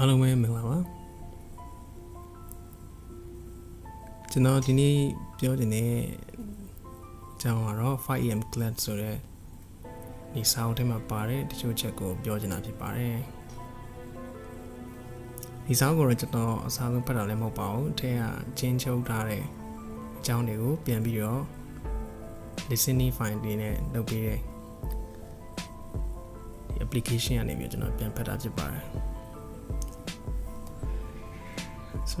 အားလုံးပဲမင်္ဂလာပါကျွန်တော်ဒီနေ့ပြောချင်တဲ့အကြောင်းကတော့ 5am class ဆိုတဲ့ဒီစာအုပ်ထဲမှာပါတဲ့တချို့ချက်ကိုပြောချင်တာဖြစ်ပါတယ်ဒီစာအုပ်ကိုတော့ကျွန်တော်အစားဆုံးဖတ်တာလည်းမဟုတ်ပါဘူးအဲကချင်းချုပ်ထားတဲ့အကြောင်းတွေကိုပြန်ပြီးတော့ listening file တွေနဲ့လုပ်ပေးတဲ့ဒီ application ကနေပြီးကျွန်တော်ပြန်ဖတ်တာဖြစ်ပါတယ်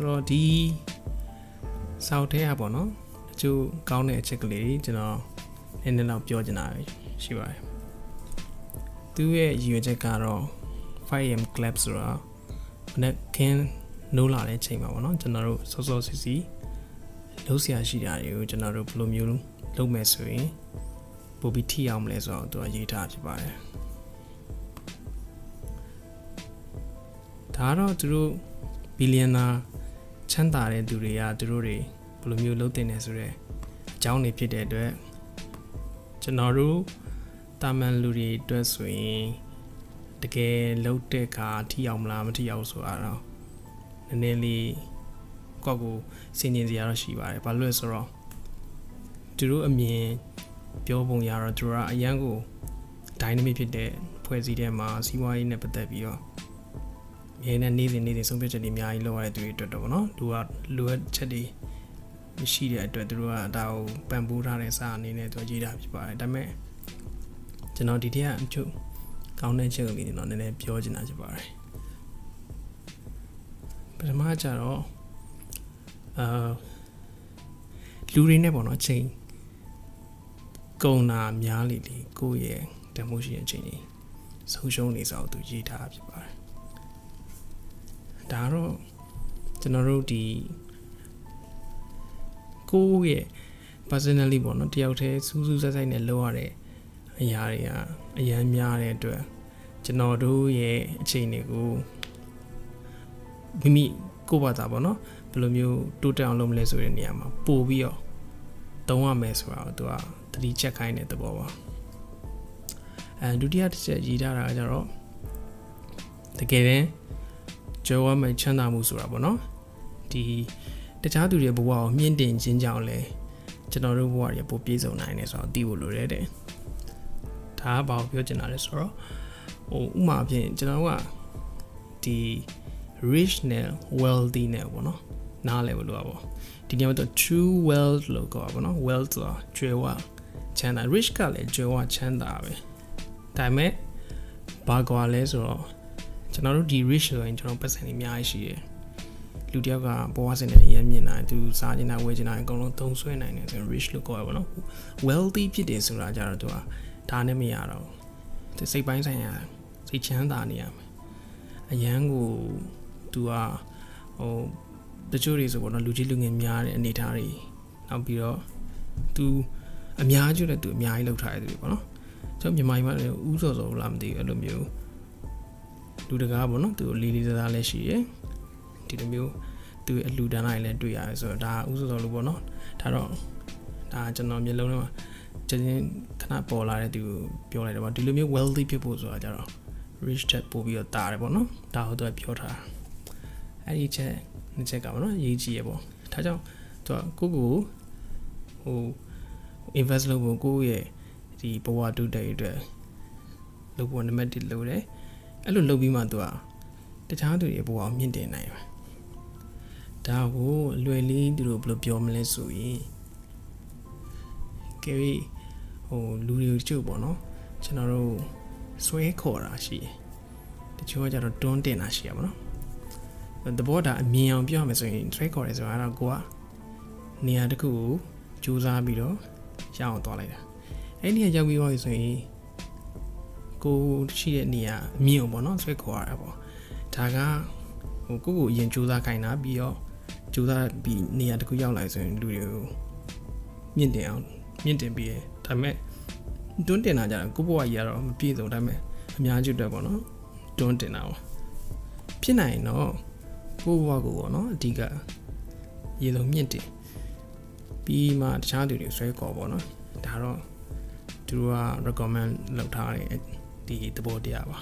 ဆိုတော့ဒီစောက်ထဲอ่ะပေါ့နော်အကျိုးကောင်းတဲ့အချက်ကလေးတွေကျွန်တော်နည်းနည်းတော့ပြောချင်တာရှိပါတယ်သူရဲ့ရည်ရွယ်ချက်ကတော့ 5am club ဆိုတာမနေ့ကင်းနိုးလာတဲ့ချိန်မှာပေါ့နော်ကျွန်တော်တို့စောစောစီစီလုံးဆရာရှိတာတွေကိုကျွန်တော်တို့ဘယ်လိုမျိုးလုပ်မယ်ဆိုရင်ပိုပြီးထိအောင်မလဲဆိုတော့သူကရေးထားဖြစ်ပါတယ်ဒါတော့သူတို့ဘီလီယံနာ ချမ်းသာတဲ့သူတွေကသူတို့တွေဘယ်လိုမျိုးလုပ်တင်နေဆိုတော့အကြောင်းတွေဖြစ်တဲ့အတွက်ကျွန်တော်တို့တာမန်လူတွေအတွက်ဆိုရင်တကယ်လှုပ်တဲ့ခါထိအောင်မလားမထိအောင်ဆိုတော့နည်းနည်းလေးကောက်ကိုစင်ကျင်စရာတော့ရှိပါတယ်ဘာလို့လဲဆိုတော့သူတို့အမြင်ပြောပုံရတော့သူတို့ကအရန်ကို dynamic ဖြစ်တဲ့ဖွဲ့စည်းတဲ့မှာစီးပွားရေးနဲ့ပတ်သက်ပြီးတော့ မြင်းနဲ့နေ့စဉ်နေ့စဉ်ဆုံးဖြတ်ချက်တွေအများကြီးလုပ်ရတဲ့သူတွေအတွက်တော့ဗောနော်လူကလူအပ်ချက်တွေမရှိတဲ့အတွက်သူတို့ကဒါကိုပံ့ပိုးထားတဲ့စာအနေနဲ့သူရေးတာဖြစ်ပါတယ်ဒါပေမဲ့ကျွန်တော်ဒီတည်းကအချို့ကောင်းတဲ့ချက်လေးတွေတော့နည်းနည်းပြောချင်တာဖြစ်ပါတယ်ပထမကျတော့အာလူတွေနဲ့ပေါ့နော်ချိန်ကုံနာများလေလေကိုယ့်ရဲ့တမိုးရှိတဲ့အချိန်ကြီးဆုံးရှုံးနေစားသူရေးထားဖြစ်ပါတယ် ဒါတော့ကျွန်တော်တို့ဒီကိုယ့်ရဲ့ personally ပေါ့နော်တယောက်တည်းစူးစူးဆိုင်ဆိုင်နဲ့လုပ်ရတဲ့အရာတွေကအရန်များတဲ့အတွက်ကျွန်တော်တို့ရဲ့အခြေအနေကိုမိမိကိုယ့်ဘာသာပေါ့နော်ဘယ်လိုမျိုးတိုးတက်အောင်လုပ်မလဲဆိုတဲ့နေရာမှာပို့ပြီးတော့တုံးရမယ်ဆိုတာကိုသူကတတိချက်ခိုင်းတဲ့သဘောပါအဲဒုတိယတစ်ချက်ရေးထားတာကကြတော့တကယ်တမ်း ကျော်ဝမဲ့ချမ်းသာမှုဆိုတာပေါ့နော်ဒီတခြားသူတွေဘဝကိုမြင့်တင်ခြင်းကြောင့်လဲကျွန်တော်တို့ဘဝတွေပိုပြည့်စုံနိုင်တယ်ဆိုတော့သိဖို့လိုတယ်တဲ့ဒါကဘာကိုပြောချင်တာလဲဆိုတော့ဟိုဥမာအဖြစ်ကျွန်တော်ကဒီ rich နဲ့ wealthy နဲ့ပေါ့နော်နားလည်ဖို့လိုပါပေါ့ဒီနေရာမှာတော့ true wealth လို့ခေါ်ပါပေါ့နော် wealth ဆိုတာကျွယ်ဝချမ်းသာ rich ကလည်းကျွယ်ဝချမ်းသာပဲဒါပေမဲ့ဘာကွာလဲဆိုတော့ ကျွန်တော်တို့ဒီ rich ဆိုရင်ကျွန်တော်ပတ်စံတွေအများကြီးရှိတယ်လူတယောက်ကဘဝစဉ်နဲ့ရမ်းမြင်နိုင်သူစားကျင်တာဝယ်ကျင်တာအကုန်လုံးသုံးဆွဲနိုင်တယ်ဆိုရင် rich လို့ခေါ်ရပါတော့ wealthy ဖြစ်တယ်ဆိုတာကြတော့သူကဒါနဲ့မရတော့သူစိတ်ပိုင်းဆိုင်ရာစိတ်ချမ်းသာနေရမယ်အရန်ကိုသူကဟိုတချို့တွေဆိုတော့လူကြီးလူငယ်များတဲ့အနေထားတွေနောက်ပြီးတော့သူအများကြီးလည်းသူအများကြီးလောက်ထားရတယ်ပေါ့နော်ကျွန်တော်မြန်မာပြည်မှာလည်းဥစော်စော်လာမသိဘူးအဲ့လိုမျိုး လူတကားပေါ့နော်သူလေးလေးစားစားလည်းရှိရယ်ဒီလိုမျိုးသူအလူတန်းလိုက်လည်းတွေ့ရတယ်ဆိုတော့ဒါဥစော်စော်လို့ပေါ့နော်ဒါတော့ဒါကျွန်တော်မျိုးလုံးထဲမှာချင်းချင်းခဏပေါ်လာတဲ့သူပြောလိုက်တယ်ပေါ့ဒီလိုမျိုး wealthy ဖြစ်ဖို့ဆိုတာကြတော့ rich dad ပို့ပြီးတော့တာတယ်ပေါ့နော်ဒါဟုတ်တော့ပြောထားအဲ့ဒီချက်နှစ်ချက်ကပေါ့နော်ရေးကြည့်ရပေါ့ဒါကြောင့်သူကကိုကိုဟို invest လုပ်ဖို့ကိုရဲ့ဒီဘဝတုတ်တဲ့အတွက်လုပ်ဖို့နံပါတ်1လုပ်တယ် အဲ့လိုလုပ်ပြီးမှသူကတခြားသူတွေဘဝကိုမြင့်တင်နိုင်ပါဒါကိုအလွယ်လေးသူတို့ဘယ်လိုပြောမလဲဆိုရင်ကဲပြီးဟိုလူတွေကျုပ်ပေါ့နော်ကျွန်တော်တို့ဆွဲခေါ်တာရှိတယ်တချို့ကကြတော့တွန်းတင်တာရှိရပါတော့တဘောတာအမြင်အောင်ပြောရမယ်ဆိုရင် track ခေါ်တယ်ဆိုတာကတော့ကိုကနေရာတစ်ခုကိုစူးစမ်းပြီးတော့ရအောင်သွားလိုက်တာအဲ့ဒီနေရာရောက်ပြီးတော့ဆိုရင် ကိုရှိတဲ့နေရာအမြင်အောင်ပေါ့နော် track ခေါ်ရတာပေါ့ဒါကဟိုကိုကိုအရင်စူးစမ်းခိုင်းတာပြီးတော့စူးစမ်းပြီးနေရာတစ်ခုရောက်လာဆိုရင်လူတွေကိုမြင့်တင်အောင်မြင့်တင်ပြီးရဒါပေမဲ့တွန်းတင်တာကြတော့ကိုဘွားကြီးကတော့မပြည့်စုံဒါပေမဲ့အများကြီးအတွက်ပေါ့နော်တွန်းတင်တာပေါ့ဖြစ်နိုင်ရင်တော့ကိုဘွားကိုပေါ့နော်အဓိကရေလုံးမြင့်တင်ပြီးမှတခြားသူတွေဆွဲခေါ်ပေါ့နော်ဒါတော့သူတို့က recommend လုပ်ထားတဲ့ ဒီသဘောတရားပါ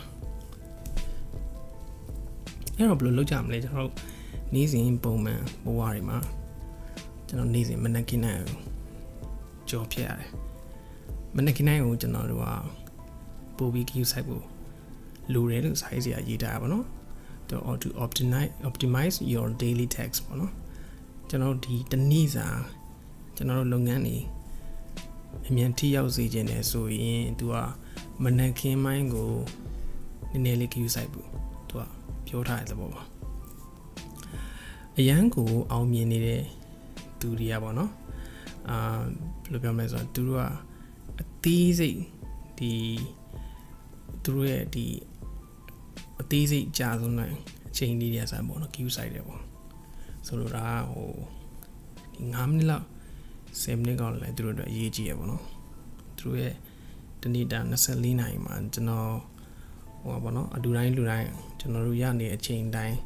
အဲ့တော့ဘယ်လိုလုပ်ကြမလဲကျွန်တော်တို့နေ့စဉ်ပုံမှန်ဘဝတွေမှာကျွန်တော်နေ့စဉ်မနက်ခင်းနိုင်ကြော်ဖြစ်ရတယ်မနက်ခင်းနိုင်ကိုကျွန်တော်တို့ကပို့ပြီး queue site ကိုလိုတယ်လို့စာရေးစရာရေးထားတာပါနော်တော့ to optimize optimize your daily task ပေါ့နော်ကျွန်တော်ဒီတနေ့စာကျွန်တော်တို့လုပ်ငန်းတွေအမြန်ထိရောက်စေခြင်းနဲ့ဆိုရင်သူက မနက်ခင်းပိုင်းကိုနည်းနည်းလေး queue site ဘူးသူကပြောထားတဲ့သဘောပါအရန်ကိုအောင်မြင်နေတဲ့သူတွေကပေါ့နော်အာဘယ်လိုပြောမလဲဆိုတော့သူတို့ကအသေးစိတ်ဒီသူတို့ရဲ့ဒီအသေးစိတ်ကြာဆုံးနိုင်အချိန်လေးတွေဆိုင်ပေါ့နော် queue site တွေပေါ့ဆိုလိုတာဟိုဒီ9မိနစ်လောက်10မိနစ်ကောင်းလည်းသူတို့အတွက်အရေးကြီးရပေါ့နော်သူတို့ရဲ့ တနေ့တာ24နာရီမှာကျွန်တော်ဟိုပါပေါ့နော်အတူတိုင်းလူတိုင်းကျွန်တော်တို့ရနေအချိန်တိုင်း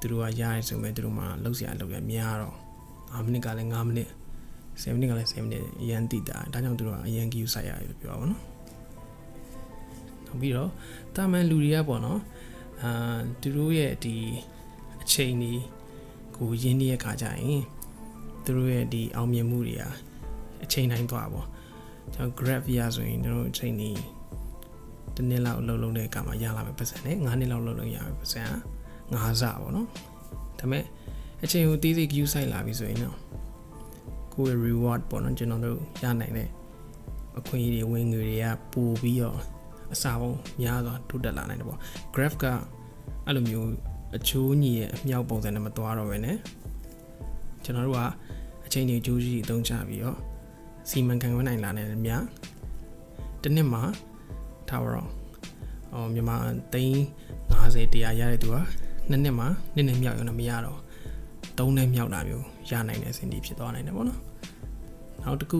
သူတို့ကရရဲဆိုမဲ့သူတို့မှလောက်စရာလောက်ရများတော့9မိနစ်ကလည်း9မိနစ်10မိနစ်ကလည်း10မိနစ်အရန်တိတာဒါကြောင့်သူတို့ကအရန် queue site ရတယ်ပြောပါဘောနော်နောက်ပြီးတော့တာမန်လူတွေကပေါ့နော်အာသူတို့ရဲ့ဒီအချိန်ကြီးကိုရင်းနှီးရခါကြရင်သူတို့ရဲ့ဒီအောင်မြင်မှုတွေဟာအချိန်တိုင်းသွားပေါ့ ကျွန်တော် graph ရဆိုရင်တို့အချိန်ကြီးတစ်နှစ်လောက်လုံးလုံးတဲ့အခါမှာရလာမယ်ပတ်စံနဲ့9နှစ်လောက်လုံးလုံးရမယ်ပတ်စံ9ဆပေါ့နော်ဒါပေမဲ့အချိန်ကိုတီးစီ queue site လာပြီဆိုရင်တော့ကိုယ့်ရဲ့ reward ပေါ့နော်ကျွန်တော်တို့ရနိုင်တဲ့အခွင့်အရေးတွေဝင်ငွေတွေကပိုပြီးတော့အစာပုံများစွာတိုးတက်လာနိုင်တယ်ပေါ့ graph ကအဲ့လိုမျိုးအချိုးညီရဲ့အမြောက်ပုံစံနဲ့မသွားတော့ဘဲနဲ့ကျွန်တော်တို့ကအချိန်ကြီးကြိုးကြီးအသုံးချပြီးတော့ စီမံခန့်ခွဲနိုင်လာတဲ့မြတစ်နှစ်မှာထားတော့အော်မြန်မာသိန်း50တရားရတဲ့သူကနှစ်နှစ်မှာနှစ်နှစ်မြောက်ရုံနဲ့မရတော့သုံးနှစ်မြောက်တာမျိုးရနိုင်တဲ့အဆင့်ဒီဖြစ်သွားနိုင်တယ်ပေါ့နော်နောက်တစ်ခု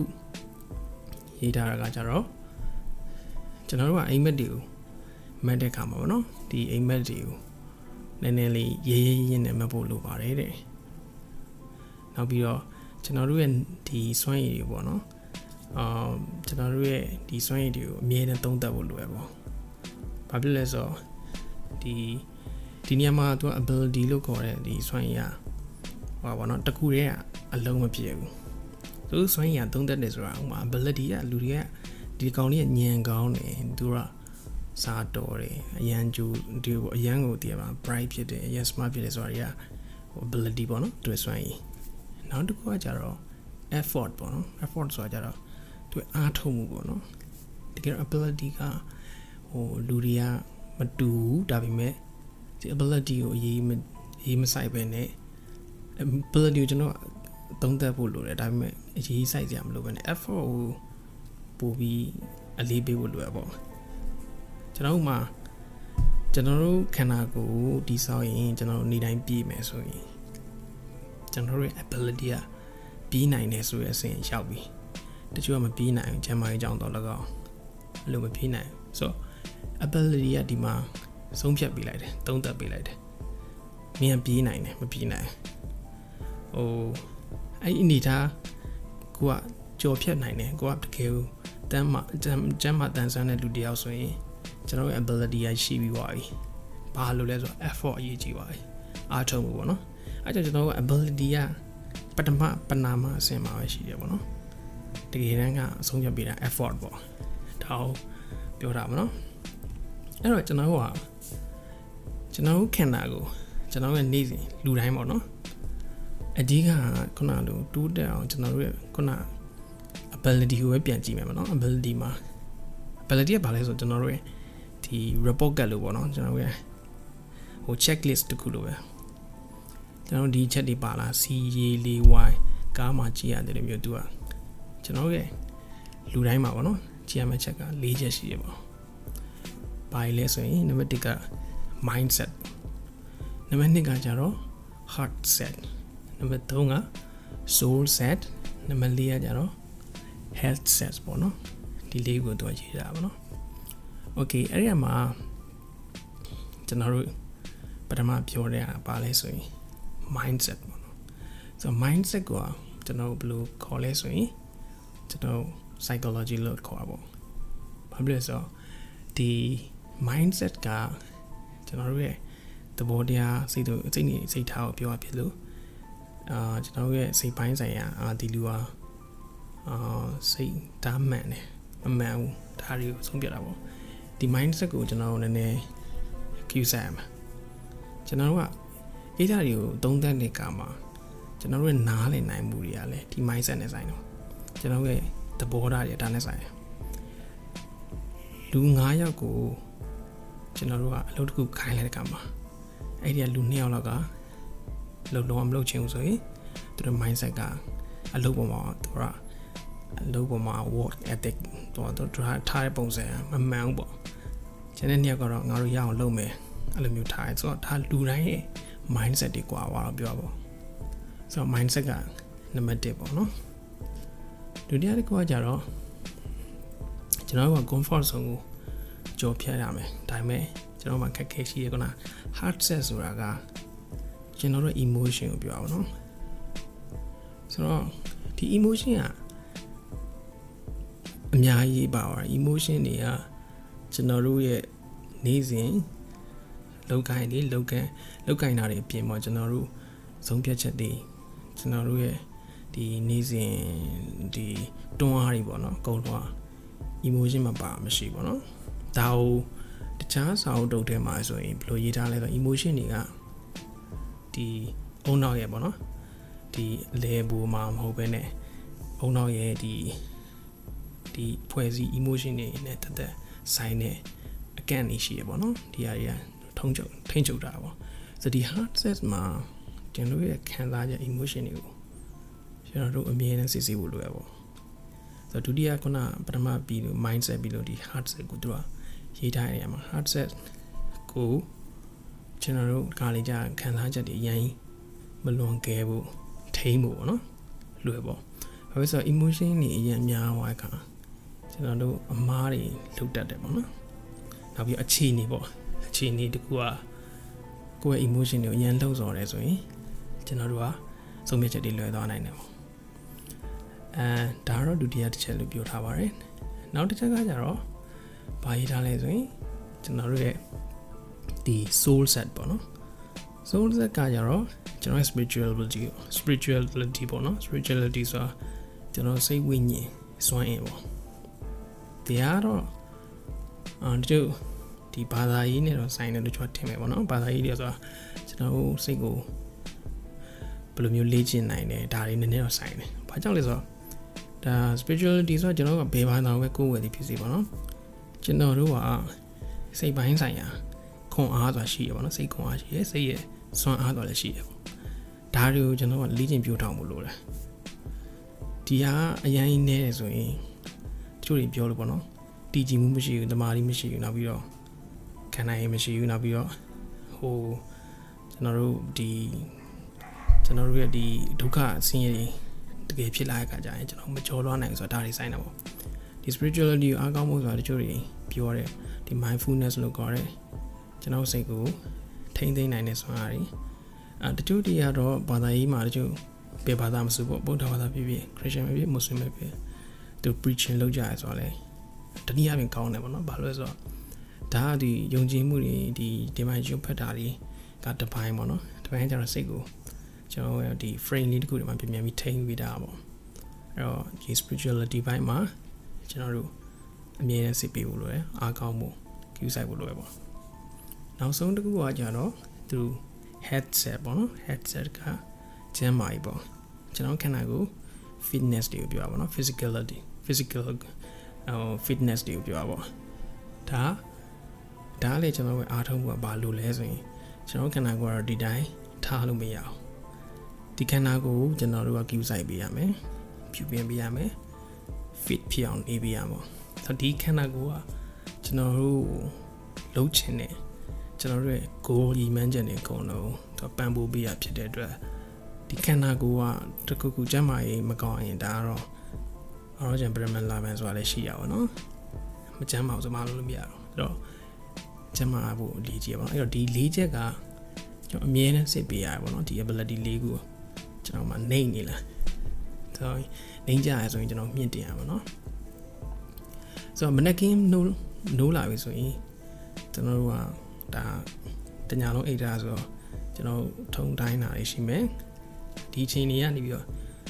ရေးထားတာကကြတော့ကျွန်တော်တို့ကအိမ်မက်တွေကိုမက်တဲ့ခါမှာပေါ့နော်ဒီအိမ်မက်တွေကိုနည်းနည်းလေးရေးရေးရင်းနဲ့မတ်ဖို့လိုပါတယ်တဲ့နောက်ပြီးတော့ကျွန်တော်တို့ရဲ့ဒီစွမ်းရည်တွေပေါ့နော် အာကျွန်တော်တို့ရဲ့ဒီစွမ်းရည်တွေကိုအမြဲတမ်းသုံးသပ်ဖို့လိုရပေါ့ဘာဖြစ်လဲဆိုတော့ဒီဒီနေရာမှာသူက ability လို့ခေါ်တဲ့ဒီစွမ်းရည်ကဟောပါတော့တခုတည်းကအလုံးမဖြစ်ဘူးသူစွမ်းရည်ကသုံးသပ်တယ်ဆိုတာဥမာ ability ကလူတွေကဒီကောင်လေးညံကောင်းတယ်သူကစားတော်တယ်အရန်ကျူဒီအရန်ကိုတည်ပါ bright ဖြစ်တယ်အရန် smart ဖြစ်တယ်ဆိုတာတွေက ability ပေါ့နော်သူစွမ်းရည်နောက်တစ်ခုကကြတော့ effort ပေါ့နော် effort ဆိုတာကြတော့ သူအားထုတ်မှုပေါ့နော်တကယ် ability ကဟိုလူတွေကမတူဘူးဒါပေမဲ့ဒီ ability ကိုအရေးမရေးမဆိုင်ပဲနဲ့ ability ကိုကျွန်တော်သုံးသပ်ဖို့လိုတယ်ဒါပေမဲ့အရေးဆိုင်စရာမလိုပဲနဲ့ effort ကိုပို့ပြီးအလေးပေးဖို့လိုရပေါ့ကျွန်တော်တို့မှာကျွန်တော်တို့ခန္ဓာကိုယ်ဒီဆောက်ရင်ကျွန်တော်တို့နေတိုင်းပြည့်မယ်ဆိုရင်ကျွန်တော်တို့ရဲ့ ability ကပြီးနိုင်တယ်ဆိုတဲ့အဆင့်ရောက်ပြီ တချို့ကမပြီးနိုင်ကျမ်းမာရေးကြောင့်တော့လည်းကောင်းအဲ့လိုမပြီးနိုင်ဆိုတော့ ability ကဒီမှာဆုံးဖြတ်ပေးလိုက်တယ်သုံးသပ်ပေးလိုက်တယ်မင်းကပြီးနိုင်တယ်မပြီးနိုင်ဟိုအဲ့အနေထားကိုကကြော်ဖြတ်နိုင်တယ်ကိုကတကယ်ကိုတမ်းမှကျမ်းမှတန်ဆန်းတဲ့လူတယောက်ဆိုရင်ကျွန်တော်ရဲ့ ability ရရှိပြီးပါပြီဘာလို့လဲဆိုတော့ effort အရေးကြီးပါပြီအားထုတ်မှုပေါ့နော်အဲ့ကြောင့်ကျွန်တော်က ability ကပထမပနာမအဆင့်မှာပဲရှိတယ်ပေါ့နော် တကယ်တမ်းကအဆုံးဖြတ်ပေးတာ effort ပေါ့ဒါကိုပြောတာပေါ့နော်အဲ့တော့ကျွန်တော်ကကျွန်တော်ခန္ဓာကိုကျွန်တော်ရဲ့နေ့စဉ်လူတိုင်းပေါ့နော်အဓိကခုနလိုတိုးတက်အောင်ကျွန်တော်တို့ရဲ့ခုန ability ကိုပဲပြန်ကြည့်မယ်ပေါ့နော် ability မှာ ability ကဘာလဲဆိုကျွန်တော်တို့ရဲ့ဒီ report card လို့ပေါ့နော်ကျွန်တော်ရဲ့ဟို checklist တခုလိုပဲကျွန်တော်ဒီချက်တွေပါလား C A L Y ကားမှာကြည့်ရတယ်လို့မျိုးသူက ကျွန်တော်ရဲ့လူတိုင်းမှာပေါ့နော်ကြည့်ရမယ့်ချက်က၄ချက်ရှိရပေါ့ဘာလဲဆိုရင်နံပါတ်1က mindset နံပါတ်2ကကြတော့ heart set နံပါတ်3က soul set နံပါတ်4ကကြတော့ health set ပေါ့နော်ဒီလေးကိုသူရေးတာပေါ့နော် okay အဲ့ဒီမှာကျွန်တော်တို့ပထမပြောတဲ့ဟာပါလဲဆိုရင် mindset ပေါ့နော်ဆိုတော့ mindset ကကျွန်တော်ဘယ်လိုခေါ်လဲဆိုရင် ကျွန်တော် psychology လို့ခေါ်တာပေါ့ဘာဖြစ်လဲဆိုတော့ဒီ mindset ကကျွန်တော်တို့ရဲ့သဘောတရားစိတ်တို့စိတ်နေစိတ်ထားကိုပြောရဖြစ်လို့အာကျွန်တော်ရဲ့စိတ်ပိုင်းဆိုင်ရာအာဒီလူဟာအာစိတ်ဓာတ်မှန်တယ်မမှန်ဘူးဒါတွေကိုဆုံးပြတာပေါ့ဒီ mindset ကိုကျွန်တော်တို့နည်းနည်း cue ဆက်ရမှာကျွန်တော်တို့ကကိစ္စတွေကိုသုံးသပ်တဲ့အခါမှာကျွန်တော်တို့ရဲ့နားလည်နိုင်မှုတွေကလည်းဒီ mindset နဲ့ဆိုင်တော့ ကျွန်တော်ရဲ့သဘောထားတွေဒါနဲ့ဆိုင်တယ်လူ9ယောက်ကိုကျွန်တော်တို့ကအလုပ်တစ်ခုခိုင်းလိုက်တဲ့အခါမှာအဲ့ဒီကလူ2ယောက်လောက်ကလုံလုံးမလုပ်ချင်ဘူးဆိုရင်သူတို့ mindset ကအလုပ်ပေါ်မှာသူကအလုပ်ပေါ်မှာ work ethic တော့သူထားတဲ့ပုံစံမမှန်ဘူးပေါ့ကျန်တဲ့နှစ်ယောက်ကတော့ငါတို့ရအောင်လုပ်မယ်အဲ့လိုမျိုးထားရဲဆိုတော့ဒါလူတိုင်းရဲ့ mindset တွေကွာသွားတော့ပြောပါဆိုတော့ mindset ကနံပါတ်1ပေါ့နော် ဒုတိယတစ်ခုကကြတော့ကျွန်တော်က comfort zone ကိုကြော်ဖြတ်ရမယ်ဒါပေမဲ့ကျွန်တော်မှခက်ခဲရှိရခုန hard set ဆိုတာကကျွန်တော်တို့ emotion ကိုပြောအောင်နော်ဆိုတော့ဒီ emotion ကအများကြီးပါသွား emotion တွေကကျွန်တော်တို့ရဲ့နေ့စဉ်လောက်ကိုင်းတွေလောက်ကန်လောက်ကိုင်းတာတွေအပြင်မှာကျွန်တော်တို့ဆုံးဖြတ်ချက်တွေကျွန်တော်တို့ရဲ့ ဒီနေ့စဉ်ဒီတွန်းအားတွေပေါ့နော်အကုန်လုံး emotion မှာပါမရှိပေါ့နော်ဒါကိုတခြားစာအုပ်တုပ်ထဲမှာဆိုရင်ဘယ်လိုရေးထားလဲဆို emotion တွေကဒီအုံနောက်ရဲ့ပေါ့နော်ဒီလေဘူမှာမဟုတ်ဘဲနဲ့အုံနောက်ရဲ့ဒီဒီဖွဲ့စည်း emotion တွေနဲ့တသက်ဆိုင်တဲ့အကန့်နေရှိရပေါ့နော်ဒီဟာတွေကထုံးချုပ်ထိန်းချုပ်တာပေါ့ဆိုဒီ hard set မှာကျွန်တော်ရဲ့ခံစားချက် emotion တွေကို ကျွန်တော်တို့အမြဲတမ်းစစ်ဆေးဖို့လိုရပေါ့ဆိုဒုတိယခုနပထမပြီးလို့ mindset ပြီးလို့ဒီ hard set ကိုသူကရေးထားရမှာ hard set ကိုကျွန်တော်တို့ကားလေးကြခံစားချက်တွေအရင်မလွန်ကဲဖို့ထိမ့်ဖို့ပေါ့နော်လွယ်ပေါ့ဘာလို့ဆိုတော့ emotion တွေအရင်များသွားခါကျွန်တော်တို့အမားတွေလှုပ်တတ်တယ်ပေါ့နော်နောက်ပြီးအခြေအနေပေါ့အခြေအနေတကူကကိုယ့်ရဲ့ emotion တွေကိုအရင်လှုပ်ဆော်တယ်ဆိုရင်ကျွန်တော်တို့ကဆုံးဖြတ်ချက်တွေလွယ်သွားနိုင်တယ်ပေါ့ အဲဒါတော့ဒုတိယတစ်ချက်လို့ပြောထားပါတယ်နောက်တစ်ချက်ကကြတော့ဘာရေးထားလဲဆိုရင်ကျွန်တော်တို့ရဲ့ဒီ soul set ပေါ့နော် soul set ကကြတော့ကျွန်တော် spirituality spirituality ပေါ့နော် spirituality ဆိုတာကျွန်တော်စိတ်ဝိညာဉ်စွမ်းအင်ပေါ့တရားတော့အာတချို့ဒီဘာသာရေးနဲ့တော့ဆိုင်တယ်လို့ကျွန်တော်ထင်မယ်ပေါ့နော်ဘာသာရေးတွေဆိုတာကျွန်တော်တို့စိတ်ကိုဘယ်လိုမျိုးလေ့ကျင့်နိုင်တယ်ဒါတွေနည်းနည်းတော့ဆိုင်တယ်ဘာကြောင့်လဲဆိုတော့ ဒါ spirituality ဆိုတော့ကျွန်တော်ကဘယ်ဘာသာပဲကိုယ်ဝယ်သည်ဖြစ်စီပေါ့နော်ကျွန်တော်တို့ကစိတ်ပိုင်းဆိုင်ရာခွန်အားဆိုတာရှိရပါတော့စိတ်ခွန်အားရှိရစိတ်ရဲ့စွမ်းအားဆိုတာလည်းရှိရပေါ့ဒါတွေကိုကျွန်တော်ကလေ့ကျင့်ပြထောင်ဖို့လိုတယ်ဒီဟာအရင်နေတယ်ဆိုရင်တချို့တွေပြောလို့ပေါ့နော်တည်ကြည်မှုမရှိဘူးတမာတိမရှိဘူးနောက်ပြီးတော့ခံနိုင်ရင်မရှိဘူးနောက်ပြီးတော့ဟိုကျွန်တော်တို့ဒီကျွန်တော်တို့ရဲ့ဒီဒုက္ခဆင်းရဲတွေ တကယ်ဖြစ်လာတဲ့အခါကျရင်ကျွန်တော်မကြော်လွှားနိုင်ဆိုတာဒါတွေဆိုင်တာပေါ့ဒီ spirituality ကိုအားကောင်းဖို့ဆိုတာတချို့တွေပြောတယ်ဒီ mindfulness လို့ခေါ်တယ်ကျွန်တော်စိတ်ကိုထိမ့်သိမ့်နိုင်တဲ့စွမ်းအားတွေအဲတချို့တွေကတော့ဘာသာရေးမှာတချို့ဘယ်ဘာသာမဆိုပေါ့ဗုဒ္ဓဘာသာဖြစ်ဖြစ် Christian ဖြစ်ဖြစ် Muslim ဖြစ်ဖြစ်သူ preaching လုပ်ကြရဆိုတော့လေတနည်းအားဖြင့်ကောင်းတယ်ပေါ့နော်ဘာလို့လဲဆိုတော့ဒါကဒီယုံကြည်မှုတွေဒီဒီမှာရုပ်ဖက်တာတွေကတပိုင်းပေါ့နော်တပိုင်းကျတော့စိတ်ကို ကျွန်တော်ဒီ frame လေးတခုဒီမှာပြန်ပြန်ပြီးထိန်းပြီးတာပေါ့အဲ့တော့ဒီ spirituality ဘိုင်းမှာကျွန်တော်တို့အမြဲတမ်းစစ်ပေးဖို့လိုတယ်အားကောင်းဖို့ cue ဆိုင်ဖို့လိုရပေါ့နောက်ဆုံးတစ်ခုကကြတော့သူ headset ပေါ့နော် headset ကကျန်းမာရေးပေါ့ကျွန်တော်ခန္ဓာကိုယ် fitness တွေကိုပြောပါတော့ physicality physical ဟို fitness တွေကိုပြောပါဒါဒါလေကျွန်တော်ကအားထုတ်မှုကဘာလို့လဲဆိုရင်ကျွန်တော်ခန္ဓာကိုယ်ကတော့ဒီတိုင်းထားလို့မရအောင် ဒီခန္ဓာကိုယ်ကျွန်တော်တို့က cue ဆိုင်ပေးရမယ်ဖြူပင်ပေးရမယ် fit ဖြစ်အောင်နေပေးရမှာဆိုဒီခန္ဓာကိုယ်ကကျွန်တော်တို့လှုပ်ချင်တယ်ကျွန်တော်တို့ရဲ့ goal ရည်မှန်းချက်တွေအကုန်လုံးသူပံ့ပိုးပေးရဖြစ်တဲ့အတွက်ဒီခန္ဓာကိုယ်ကတခုခုကျန်းမာရေးမကောင်းရင်ဒါကတော့အော်ဂျန်ပရမန်လာမန်ဆိုတာလည်းရှိရပါတော့မကျန်းမာဘူးဆိုမှလို့မရတော့အဲ့တော့ကျန်းမာဖို့အလေးကြီးရပါတော့အဲ့တော့ဒီလေးချက်ကကျွန်တော်အမြဲတမ်းစစ်ပေးရပါတော့ဒီ ability လေးခုကျွ န်တော်မှနှိမ့်နေလားဆိုနှိမ့်ကြရဆိုရင်ကျွန်တော်မြင့်တင်ရပါတော့ဆိုတော့မနက်ကင်းနိုးနိုးလာပြီဆိုရင်ကျွန်တော်တို့ကဒါတညာလုံးအိတ်ထားဆိုတော့ကျွန်တော်ထုံတိုင်းတာရှိမယ်ဒီအချိန်တွေကနေပြီးတော့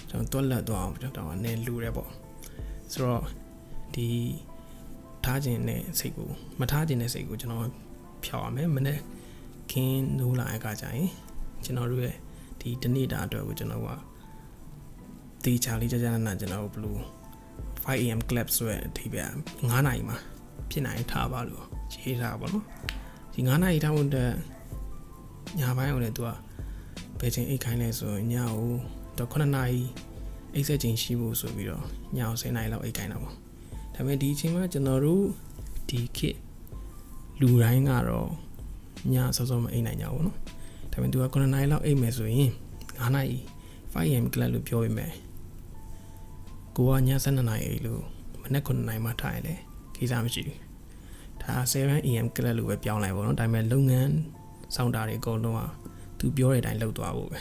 ကျွန်တော်တွက်လက်သွားအောင်ကျွန်တော်အနေလူရဲပေါ့ဆိုတော့ဒီထားခြင်းနဲ့စိတ်ကိုမထားခြင်းနဲ့စိတ်ကိုကျွန်တော်ဖြောက်ရမယ်မနေ့ခင်းနိုးလာတဲ့အခါကျရင်ကျွန်တော်တို့ရဲ့ ဒီတနေ့တာအတွက်ကိုကျွန်တော်ကတေချာလေးကြာကြာနာကျွန်တော်ဘလို့ 5am club ဆိုတဲ့အထိပဲ9နာရီမှာဖြစ်နိုင်ထားပါလို့ရေးထားပါတော့ဒီ9နာရီထားဖို့အတွက်ညပိုင်းအောင်လည်းသူကဘယ်ချိန်အိတ်ခိုင်းလဲဆိုရင်ညကိုတော့9နာရီအိတ်ဆက်ချိန်ရှိဖို့ဆိုပြီးတော့ညအောင်10နာရီလောက်အိတ်ခိုင်းတာပေါ့ဒါပေမဲ့ဒီအချိန်မှာကျွန်တော်တို့ဒီခေတ်လူတိုင်းကတော့ညစောစောမအိတ်နိုင်ကြဘူးเนาะ ဒါပေမဲ့သူက9နာရီလောက်အိတ်မယ်ဆိုရင်9နာရီ 5am club လို့ပြောရမယ်ကိုကည7နာရီအိတ်လို့မနေ့9နာရီမှထားရင်လေကိစ္စမရှိဘူးဒါ 7am club လို့ပဲပြောင်းလိုက်ပါတော့ဒါပေမဲ့လုပ်ငန်းဆောင်တာတွေအကုန်လုံးကသူပြောတဲ့အတိုင်းလုပ်သွားဖို့ပဲ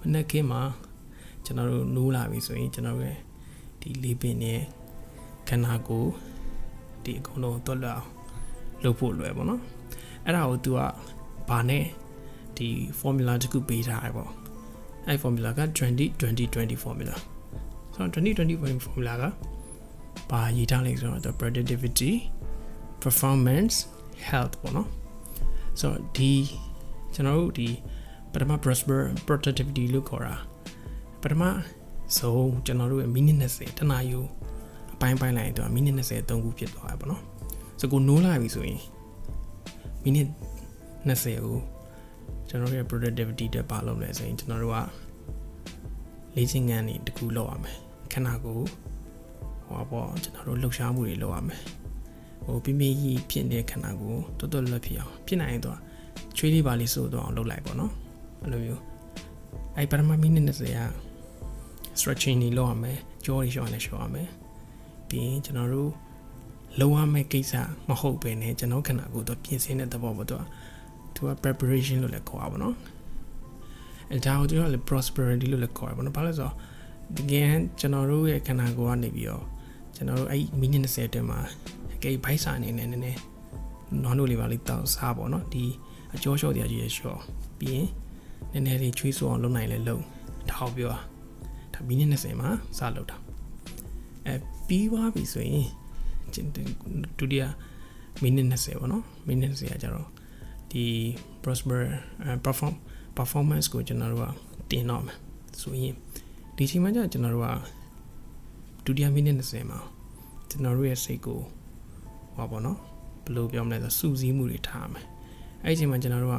မနေ့ကမှကျွန်တော်တို့နိုးလာပြီဆိုရင်ကျွန်တော်ရဲ့ဒီလေးပင်ရဲ့ခန္ဓာကိုယ်ဒီအကုန်လုံးတွက်လောက်လုပ်ဖို့လွယ်ပေါ့နော်အဲ့ဒါကို तू က ဘာနဲ့ဒီ formula တခုပေးထားတယ်ပေါ့အဲ့ formula က20 20 20 formula ဆိုတော့20 20 formula ကဘာရေးထားလဲဆိုတော့ productivity performance health ပေါ့နော်ဆိုတော့ဒီကျွန်တော်တို့ဒီပထမ prosper productivity လို့ခေါ်တာပထမဆုံးကျွန်တော်တို့ရဲ့မိနစ်20တနာယူအပိုင်းပိုင်းလိုက်တော့မိနစ်20သုံးခုဖြစ်သွားတယ်ပေါ့နော်ဆိုကိုနိုးလာပြီဆိုရင်မိနစ် 20ကိုကျွန်တော်တို့ရဲ့ productivity တက်ပါလုပ်လဲဆိုရင်ကျွန်တော်တို့ကလေ့ကျင့်ခန်းတွေတခုလုပ်ရမယ်ခဏကိုဟောပေါ့ကျွန်တော်တို့လှုပ်ရှားမှုတွေလုပ်ရမယ်ဟိုပြင်းပြင်းကြီးဖြစ်နေတဲ့ခန္ဓာကိုတော်တော်လွတ်ဖြစ်အောင်ဖြစ်နိုင်တော့ချွေးလေးပါလေးစိုးတော့အောင်လုပ်လိုက်ပေါ့နော်အဲ့လိုမျိုးအဲ့ပထမမိနစ်20က stretching တွေလုပ်ရမယ်ကြောတွေရှောင်းလည်းရှောင်းရမယ်ပြီးရင်ကျွန်တော်တို့လုံးဝမဲ့ကိစ္စမဟုတ်ပဲねကျွန်တော်ခန္ဓာကိုယ်တော့ပြင်ဆင်တဲ့သဘောပေါ့တော့ သူက preparation လို့လည်းခေါ်တာပေါ့နော်အဲဒါကိုသူကလည်း prosperity လို့လည်းခေါ်တာပေါ့နော်ဘာလို့လဲဆိုတော့တကယ်ကျွန်တော်တို့ရဲ့ခန္ဓာကိုယ်ကနေပြီးတော့ကျွန်တော်တို့အဲ့မိနစ်20အတွင်းမှာအကေဘိုက်စာအနေနဲ့နည်းနည်းနွားနို့လေးပါလေးတောက်စားပေါ့နော်ဒီအကျော်လျှော့တရားကြီးရလျှော့ပြီးရင်နည်းနည်းလေးချွေးဆိုအောင်လုပ်နိုင်လဲလုပ်ထောက်ပြောဒါမိနစ်20မှာစလုပ်တာအဲပြီးသွားပြီဆိုရင်ဒုတိယမိနစ်20ပေါ့နော်မိနစ်20ကကြတော့ ဒီ prosper perform performance ကိုကျွန်တော်တို့ကတင်တော့မယ်ဆိုရင်ဒီချိန်မှာကျကျွန်တော်တို့ကဒုတိယမိနစ်20မှာကျွန်တော်တို့ရဲ့စိတ်ကိုဟောပေါ့နော်ဘယ်လိုပြောမလဲဆိုစူးစီးမှုတွေထားမယ်အဲ့ဒီချိန်မှာကျွန်တော်တို့က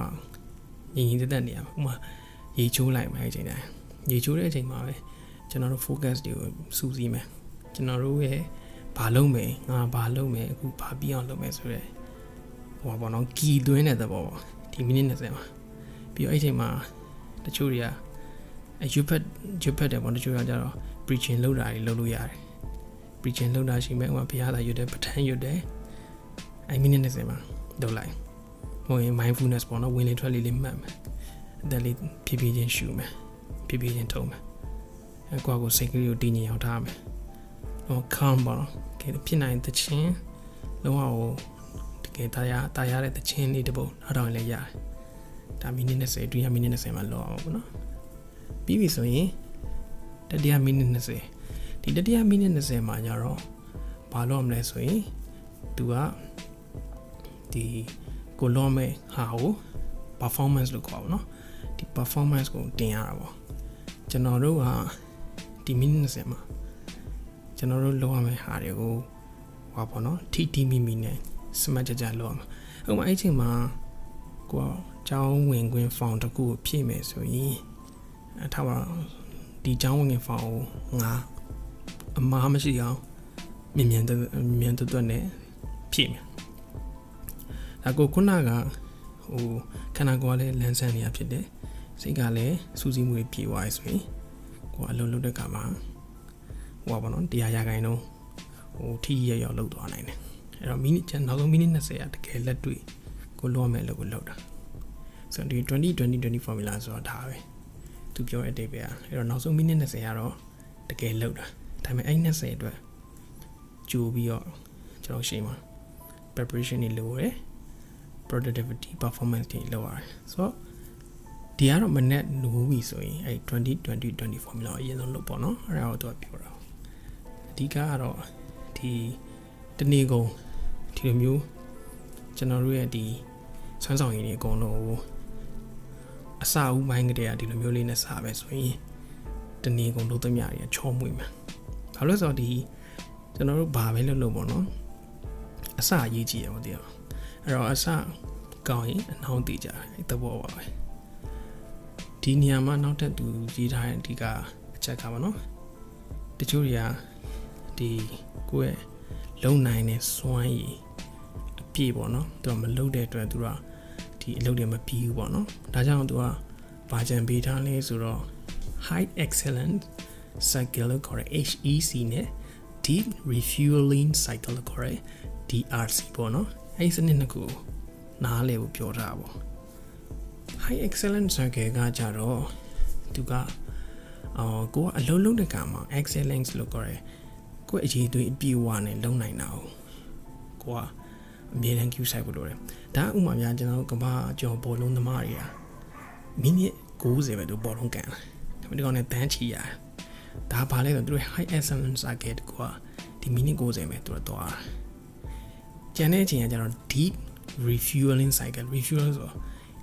ညီညီတက်တက်နေရမှာဥမာရေချိုးလိုက်မယ်အဲ့ဒီချိန်တိုင်းရေချိုးတဲ့အချိန်မှာပဲကျွန်တော်တို့ focus တွေကိုစူးစီးမယ်ကျွန်တော်တို့ရဲ့ဘာလုပ်မယ်ငါဘာလုပ်မယ်အခုဘာပြီးအောင်လုပ်မယ်ဆိုရဲ ဟိုပါဘောနော်ကီသွင်းတဲ့သဘောပေါ့ဒီမိနစ်20မှာပြီးတော့အဲ့ချိန်မှာတချို့တွေကအဲယူဖက်ယူဖက်တယ်ပေါ့တချို့ကကြတော့ preaching လုပ်တာတွေလုပ်လို့ရတယ် preaching လုပ်တာရှိမယ်ဥပမာဘုရားသာရွတ်တယ်ပဋ္ဌာန်းရွတ်တယ်အဲမိနစ်20မှာလုပ်လိုက်ဟိုရင် mindfulness ပေါ့နော်ဝင်လေထွက်လေလေးမှတ်မယ်အသက်လေးဖြည်းဖြည်းချင်းရှူမယ်ဖြည်းဖြည်းချင်းထုံးမယ်အဲကွာကိုစိတ်ကလေးကိုတည်ငြိမ်အောင်ထားမယ်ဟို calm ပေါ့နော်ကဲဖြစ်နိုင်တဲ့ချင်းလုံးဝဟိုတ ကယ်တရားတရားတဲ့တဲ့ချင်းလေးတပုတ်နောက်တော့လည်းရတယ်ဒါမိနစ်20အတွင်းမိနစ်20မှာလောက်အောင်ပေါ့နော်ပြီးပြီဆိုရင်တတိယမိနစ်20ဒီတတိယမိနစ်20မှာညတော့ဘာလို့မလဲဆိုရင်သူကဒီကိုလောမဲ့ဟာကို performance လို့ခေါ်ပါတော့ဒီ performance ကိုတင်ရတာပေါ့ကျွန်တော်တို့ကဒီမိနစ်20မှာကျွန်တော်တို့လုပ်ရမယ့်ဟာတွေကိုဟောပေါ့နော်ထိထိမိမိနဲ့ စမတ်ကြကြလုပ်ရမှာဥပမာအဲ့ချိန်မှာကိုကကျောင်းဝင်ခွင့်ဖောင်တစ်ခုကိုဖြည့်မယ်ဆိုရင်အထားပါဒီကျောင်းဝင်ခွင့်ဖောင်ကိုငါအမားမရှိအောင်မြင်မြန်မြန်တွတ်တွတ်နဲ့ဖြည့်မယ်ဒါကိုခုနကဟိုခန္ဓာကိုယ်ကလည်းလန်းဆန်းနေရဖြစ်တယ်စိတ်ကလည်းစူးစီးမှုတွေပြေသွားရဆိုရင်ကိုကအလုံးလုံးတဲ့ကမှာဟိုပါဘောနော်တရားရခိုင်တော့ဟိုထိရရောက်လောက်သွားနိုင်တယ် အဲ့တော့မိနစ်နောက်ဆုံးမိနစ်20ကတကယ်လက်တွေ့ကိုလောမယ်လို့ကိုလောက်တာဆိုတော့ဒီ20 20 20 formula ဆိုတာဒါပဲသူပြောတဲ့အတိတ်ပဲအဲ့တော့နောက်ဆုံးမိနစ်20ကတော့တကယ်လောက်တာဒါပေမဲ့အဲ့20အတွက်ကြိုပြီးတော့ကျွန်တော်ရှင်းပါ preparation တွေလိုရယ် productivity performance တွေလောက်ရတယ်ဆိုတော့ဒီကတော့မနဲ့နိုးပြီဆိုရင်အဲ2020 20 formula ကိုအရင်ဆုံးလုပ်ပေါ့နော်အဲ့ဒါကိုသူကပြောတာအဓိကကတော့ဒီတနေ့ကုန် ဒီလိုမျိုးကျွန်တော်တို့ရဲ့ဒီဆွမ်းဆောင်ရည်တွေအကုန်လုံးကိုအစာဦးပိုင်းကတည်းကဒီလိုမျိုးလေးနဲ့စားပဲဆိုရင်တနေ့ကုန်လုပ်သမျှတွေချောမွေ့မှာဘာလို့ဆိုတော့ဒီကျွန်တော်တို့ဘာပဲလုပ်လို့ပေါ့နော်အစာရေးကြည့်ရပါသေးတယ်အဲ့တော့အစာကောင်းရင်အနှောင်းတည်ကြတယ်သဘောပါပဲဒီနေရာမှာနောက်ထပ်သူရေးထားတဲ့အဓိကအချက်ကပါနော်တချို့တွေကဒီကိုယ့်ရဲ့ လုံနိုင်တဲ့စွမ်းရည်အပြည့်ပေါ့နော်သူကမလုံတဲ့အတွက်သူကဒီအလုပ်တွေမပြီးဘူးပေါ့နော်ဒါကြောင့်သူကဘာကြံပေးထားလဲဆိုတော့ high excellent cycle လို့ခေါ်တဲ့ HEC နဲ့ deep refueling cycle လို့ခေါ်တဲ့ DRC ပေါ့နော်အဲ့ဒီစနစ်နှစ်ခုနားလည်ဖို့ပြောထားပါ high excellent cycle ကကြတော့သူကအော်ကိုကအလုံးလုံးတဲ့ကမှာ excellence လို့ခေါ်တယ် ကိုအရေးသွေးအပြည့်ဝနဲ့လုံနိုင်တာကိုကိုကအမြဲတမ်း queue site ဖို့လိုတယ်ဒါဥမာများကျွန်တော်တို့ကဘာကြော်ဘောလုံးသမားတွေကမိနစ်90ပဲသူဘောလုံးကန်တယ်ဒါပေမဲ့ဒီကောင်နဲ့တန်းချီရတယ်ဒါဘာလဲဆိုတော့သူတို့ high excellence cycle ကိုကဒီမိနစ်90ပဲသူတို့တော့ကျန်တဲ့အချိန်ကကျတော့ deep refueling cycle refuel ဆိုတော့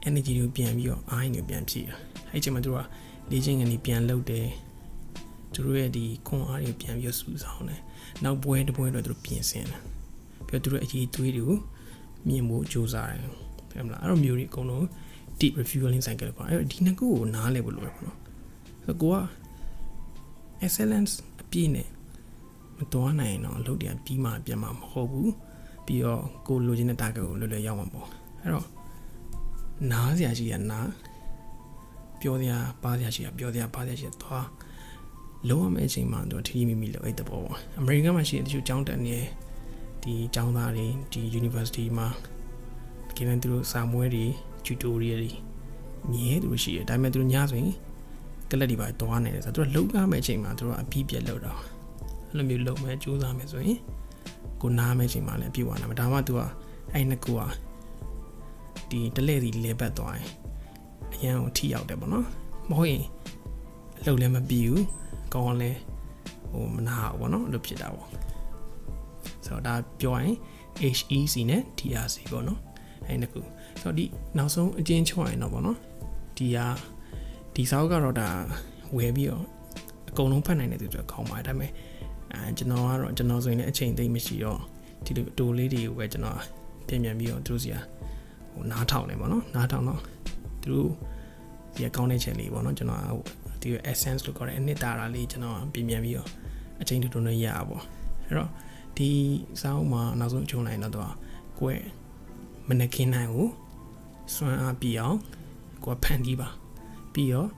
energy ကိုပြန်ပြီးတော့အားကိုပြန်ဖြည့်တာအဲ့ဒီချိန်မှာသူတို့ကလေ့ကျင့်ခန်းကြီးပြန်လုပ်တယ် သူတို့ရဲ့ဒီခွန်အားတွေပြန်ပြီးစုဆောင်တယ်နောက်ပွဲတစ်ပွဲတော့သူတို့ပြင်ဆင်တယ်ပြီးတော့သူတို့အရေးသွေးတွေကိုမြင်ဖို့ကြိုးစားတယ်ဟုတ်မလားအဲ့လိုမျိုးတွေအကုန်လုံး deep refueling cycle ပေါ့အဲ့တော့ဒီနှစ်ခုကိုနားလည်ဖို့လိုတယ်ပေါ့နော်ဆိုတော့ကိုက excellence အပြည့်နဲ့မတော်နိုင်တော့အလုပ်တွေကပြီးမှပြန်မှာမဟုတ်ဘူးပြီးတော့ကိုလိုချင်တဲ့ target ကိုလွယ်လွယ်ရောက်မှာပေါ့အဲ့တော့နားစရာရှိရနားပြောစရာပါစရာရှိရပြောစရာပါစရာရှိရသွား လုံးဝမဲ့အချိန်မှာတော့ထီထီမိမိလို့အဲ့တဘောပေါ့အမေရိကန်မှာရှိတဲ့တချို့ကျောင်းတက်နေဒီကျောင်းသားတွေဒီ university မှာကိန်းသူတို့စာမွေးတွေ tutorial တွေညဲသူတို့ရှိတယ်ဒါပေမဲ့သူတို့ညဆိုရင်ကလပ်တွေပါသွားနေတယ်ဆိုတော့သူတို့လုံကားမဲ့အချိန်မှာသူတို့အပြည့်ပြက်လောက်တော့အဲ့လိုမျိုးလုံမဲ့စူးစမ်းမယ်ဆိုရင်ကိုနားမဲ့အချိန်မှာလည်းအပြည့်ဝနာမယ်ဒါမှသူကအဲ့နှစ်ခုကဒီတလဲစီလဲပတ်သွားရင်အရန်ကိုထိရောက်တယ်ပေါ့နော်မဟုတ်ရင်အလုပ်လည်းမပြီးဘူး ကောင်းလည်းဟိုမနာဘူးပေါ့နော်အဲ့လိုဖြစ်တာပေါ့ဆိုတော့ဒါပြောရင် HEC နဲ့ DRC ပေါ့နော်အဲ့နှစ်ခုဆိုတော့ဒီနောက်ဆုံးအကျဉ်းချုပ်ရင်တော့ပေါ့နော်ဒီဟာဒီစာအုပ်ကတော့ဒါဝယ်ပြီးတော့အကုန်လုံးဖတ်နိုင်တဲ့သူတွေခေါင်းပါတယ်ဒါပေမဲ့အဲကျွန်တော်ကတော့ကျွန်တော်ဆိုရင်လည်းအချိန်သိမ့်မရှိတော့ဒီလိုတိုလေးတွေကိုပဲကျွန်တော်ပြင်ပြန်ပြီးတော့သူတို့စီကဟိုနားထောင်နေပေါ့နော်နားထောင်တော့သူတို့ ဒီအကောင့်နဲ့ချက်လေးပေါ့နော်ကျွန်တော်ဒီ essence လို့ခေါ်တဲ့အနှစ်သာရလေးကျွန်တော်ပြင်ပြန်ပြီးတော့အချိန်တူတူနဲ့ရပါပေါ့အဲ့တော့ဒီစာအုပ်မှာနောက်ဆုံးအချုံလိုက်တော့တော့ကိုယ့်မနခင်နိုင်ကိုစွမ်းအားပြီးအောင်ကိုယ်ဖန်တီးပါပြီးတော့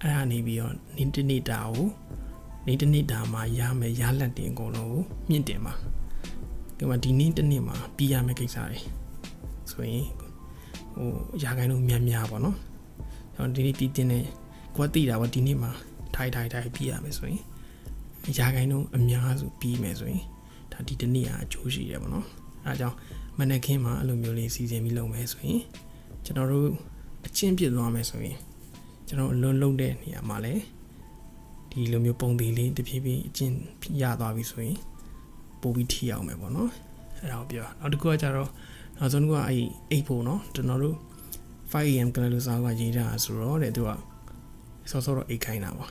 အဲ့ဒါနေပြီးတော့နေ့တနေ့တာကိုနေ့တနေ့တာမှာရမယ်ရလက်တင်အကုန်လုံးကိုမြင့်တင်ပါဒီမှာဒီနေ့တနေ့မှာပြီးရမယ့်ကိစ္စတွေဆိုရင်ဟိုရာခိုင်နှုန်းများများပေါ့နော်ကျွ န်တော်ဒီနေ့ပြီးတင်နေကိုယ်သိတာပေါ့ဒီနေ့မှာထိုင်ထိုင်ထိုင်ပြီးရမယ်ဆိုရင်ရာခိုင်နှုန်းအများစုပြီးမယ်ဆိုရင်ဒါဒီတနေ့ကအကျိုးရှိတယ်ပေါ့နော်အဲဒါကြောင့်မနက်ခင်းမှာအဲ့လိုမျိုးလေးစီစဉ်ပြီးလုပ်မယ်ဆိုရင်ကျွန်တော်တို့အချင်းပြစ်သွားမယ်ဆိုရင်ကျွန်တော်အလွန်လုံးတဲ့နေရာမှာလည်းဒီလိုမျိုးပုံသေးလေးတဖြည်းဖြည်းအချင်းရသွားပြီဆိုရင်ပို့ပြီးထိအောင်မယ်ပေါ့နော်အဲ့ဒါကိုပြောနောက်တစ်ခုကကြတော့နောက်ဆုံးကအဲ့အိတ်ဖို့နော်ကျွန်တော်တို့ 5am ကလေးလိုစာကရေးတာဆိုတော့တဲ့သူကစောစောတော့အိတ်ခိုင်းတာပါ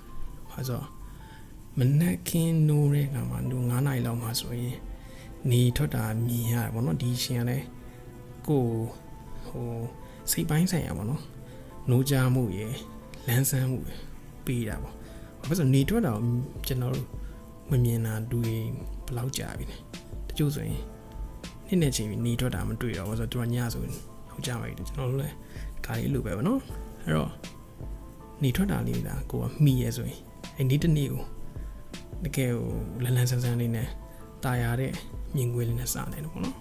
ဘာဆိုမနက်ခင်းနိုးတဲ့ကမှနိုး9နာရီလောက်မှဆိုရင်နေထွက်တာမြင်ရတယ်ပေါ့နော်ဒီရှင်ကလည်းကိုဟိုစိတ်ပိုင်းဆိုင်ရပါတော့နိုးကြမှုရယ်လန်းဆန်းမှုပေးတာပေါ့ဘာလို့ဆိုနေထွက်တာကျွန်တော်တို့မမြင်တာဒူရင်ဘယ်လောက်ကြာပြီလဲတချို့ဆိုရင်နှစ်နဲ့ချိန်ပြီးနေထွက်တာမတွေ့တော့ဘူးဆိုတော့သူကညဆိုဟုတ်ကြပါပြီကျွန်တော်တို့လည်း ကားလေးလိုပဲပေါ့နော်အဲ့တော့နေထွက်တာလေးဒါကိုကမိရဲဆိုရင်အဲ့ဒီတနေ့ကိုတကယ်ဟိုလန်းလန်းဆန်းဆန်းလေးနဲ့တာယာတဲ့မြင်ကွေးလေးနဲ့စတယ်ပေါ့နော်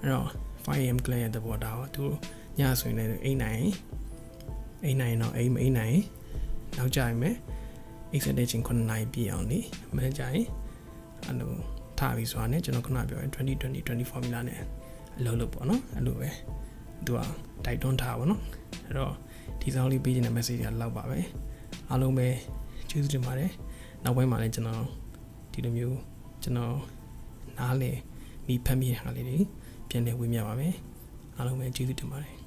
အဲ့တော့ 5am clan ရဲ့သဘောထားတော့သူညဆိုရင်လည်းအိမ်နိုင်အိမ်နိုင်တော့အိမ်မအိမ်နိုင်နောက်ကြရင်မယ်အိတ်ဆက်တဲ့ချင်း9နိုင်ပြည့်အောင်နေမနေ့ကျရင်အဲ့လိုထားပြီးဆိုတာနဲ့ကျွန်တော်ခုနပြောရင်2020 20 formula နဲ့အလုပ်လုပ်ပေါ့နော်အဲ့လိုပဲ သူကတိုက်တွန်းထားပါတော့အဲ့တော့ဒီဆောင်လေးပေးခြင်းတဲ့ message ကလောက်ပါပဲအားလုံးပဲကျေးဇူးတင်ပါတယ်နောက်ပိုင်းမှာလည်းကျွန်တော်ဒီလိုမျိုးကျွန်တော်နားလေမိဖတ်မိတဲ့ဟာလေးတွေပြန်လည်ဝေမျှပါမယ်အားလုံးပဲကျေးဇူးတင်ပါတယ်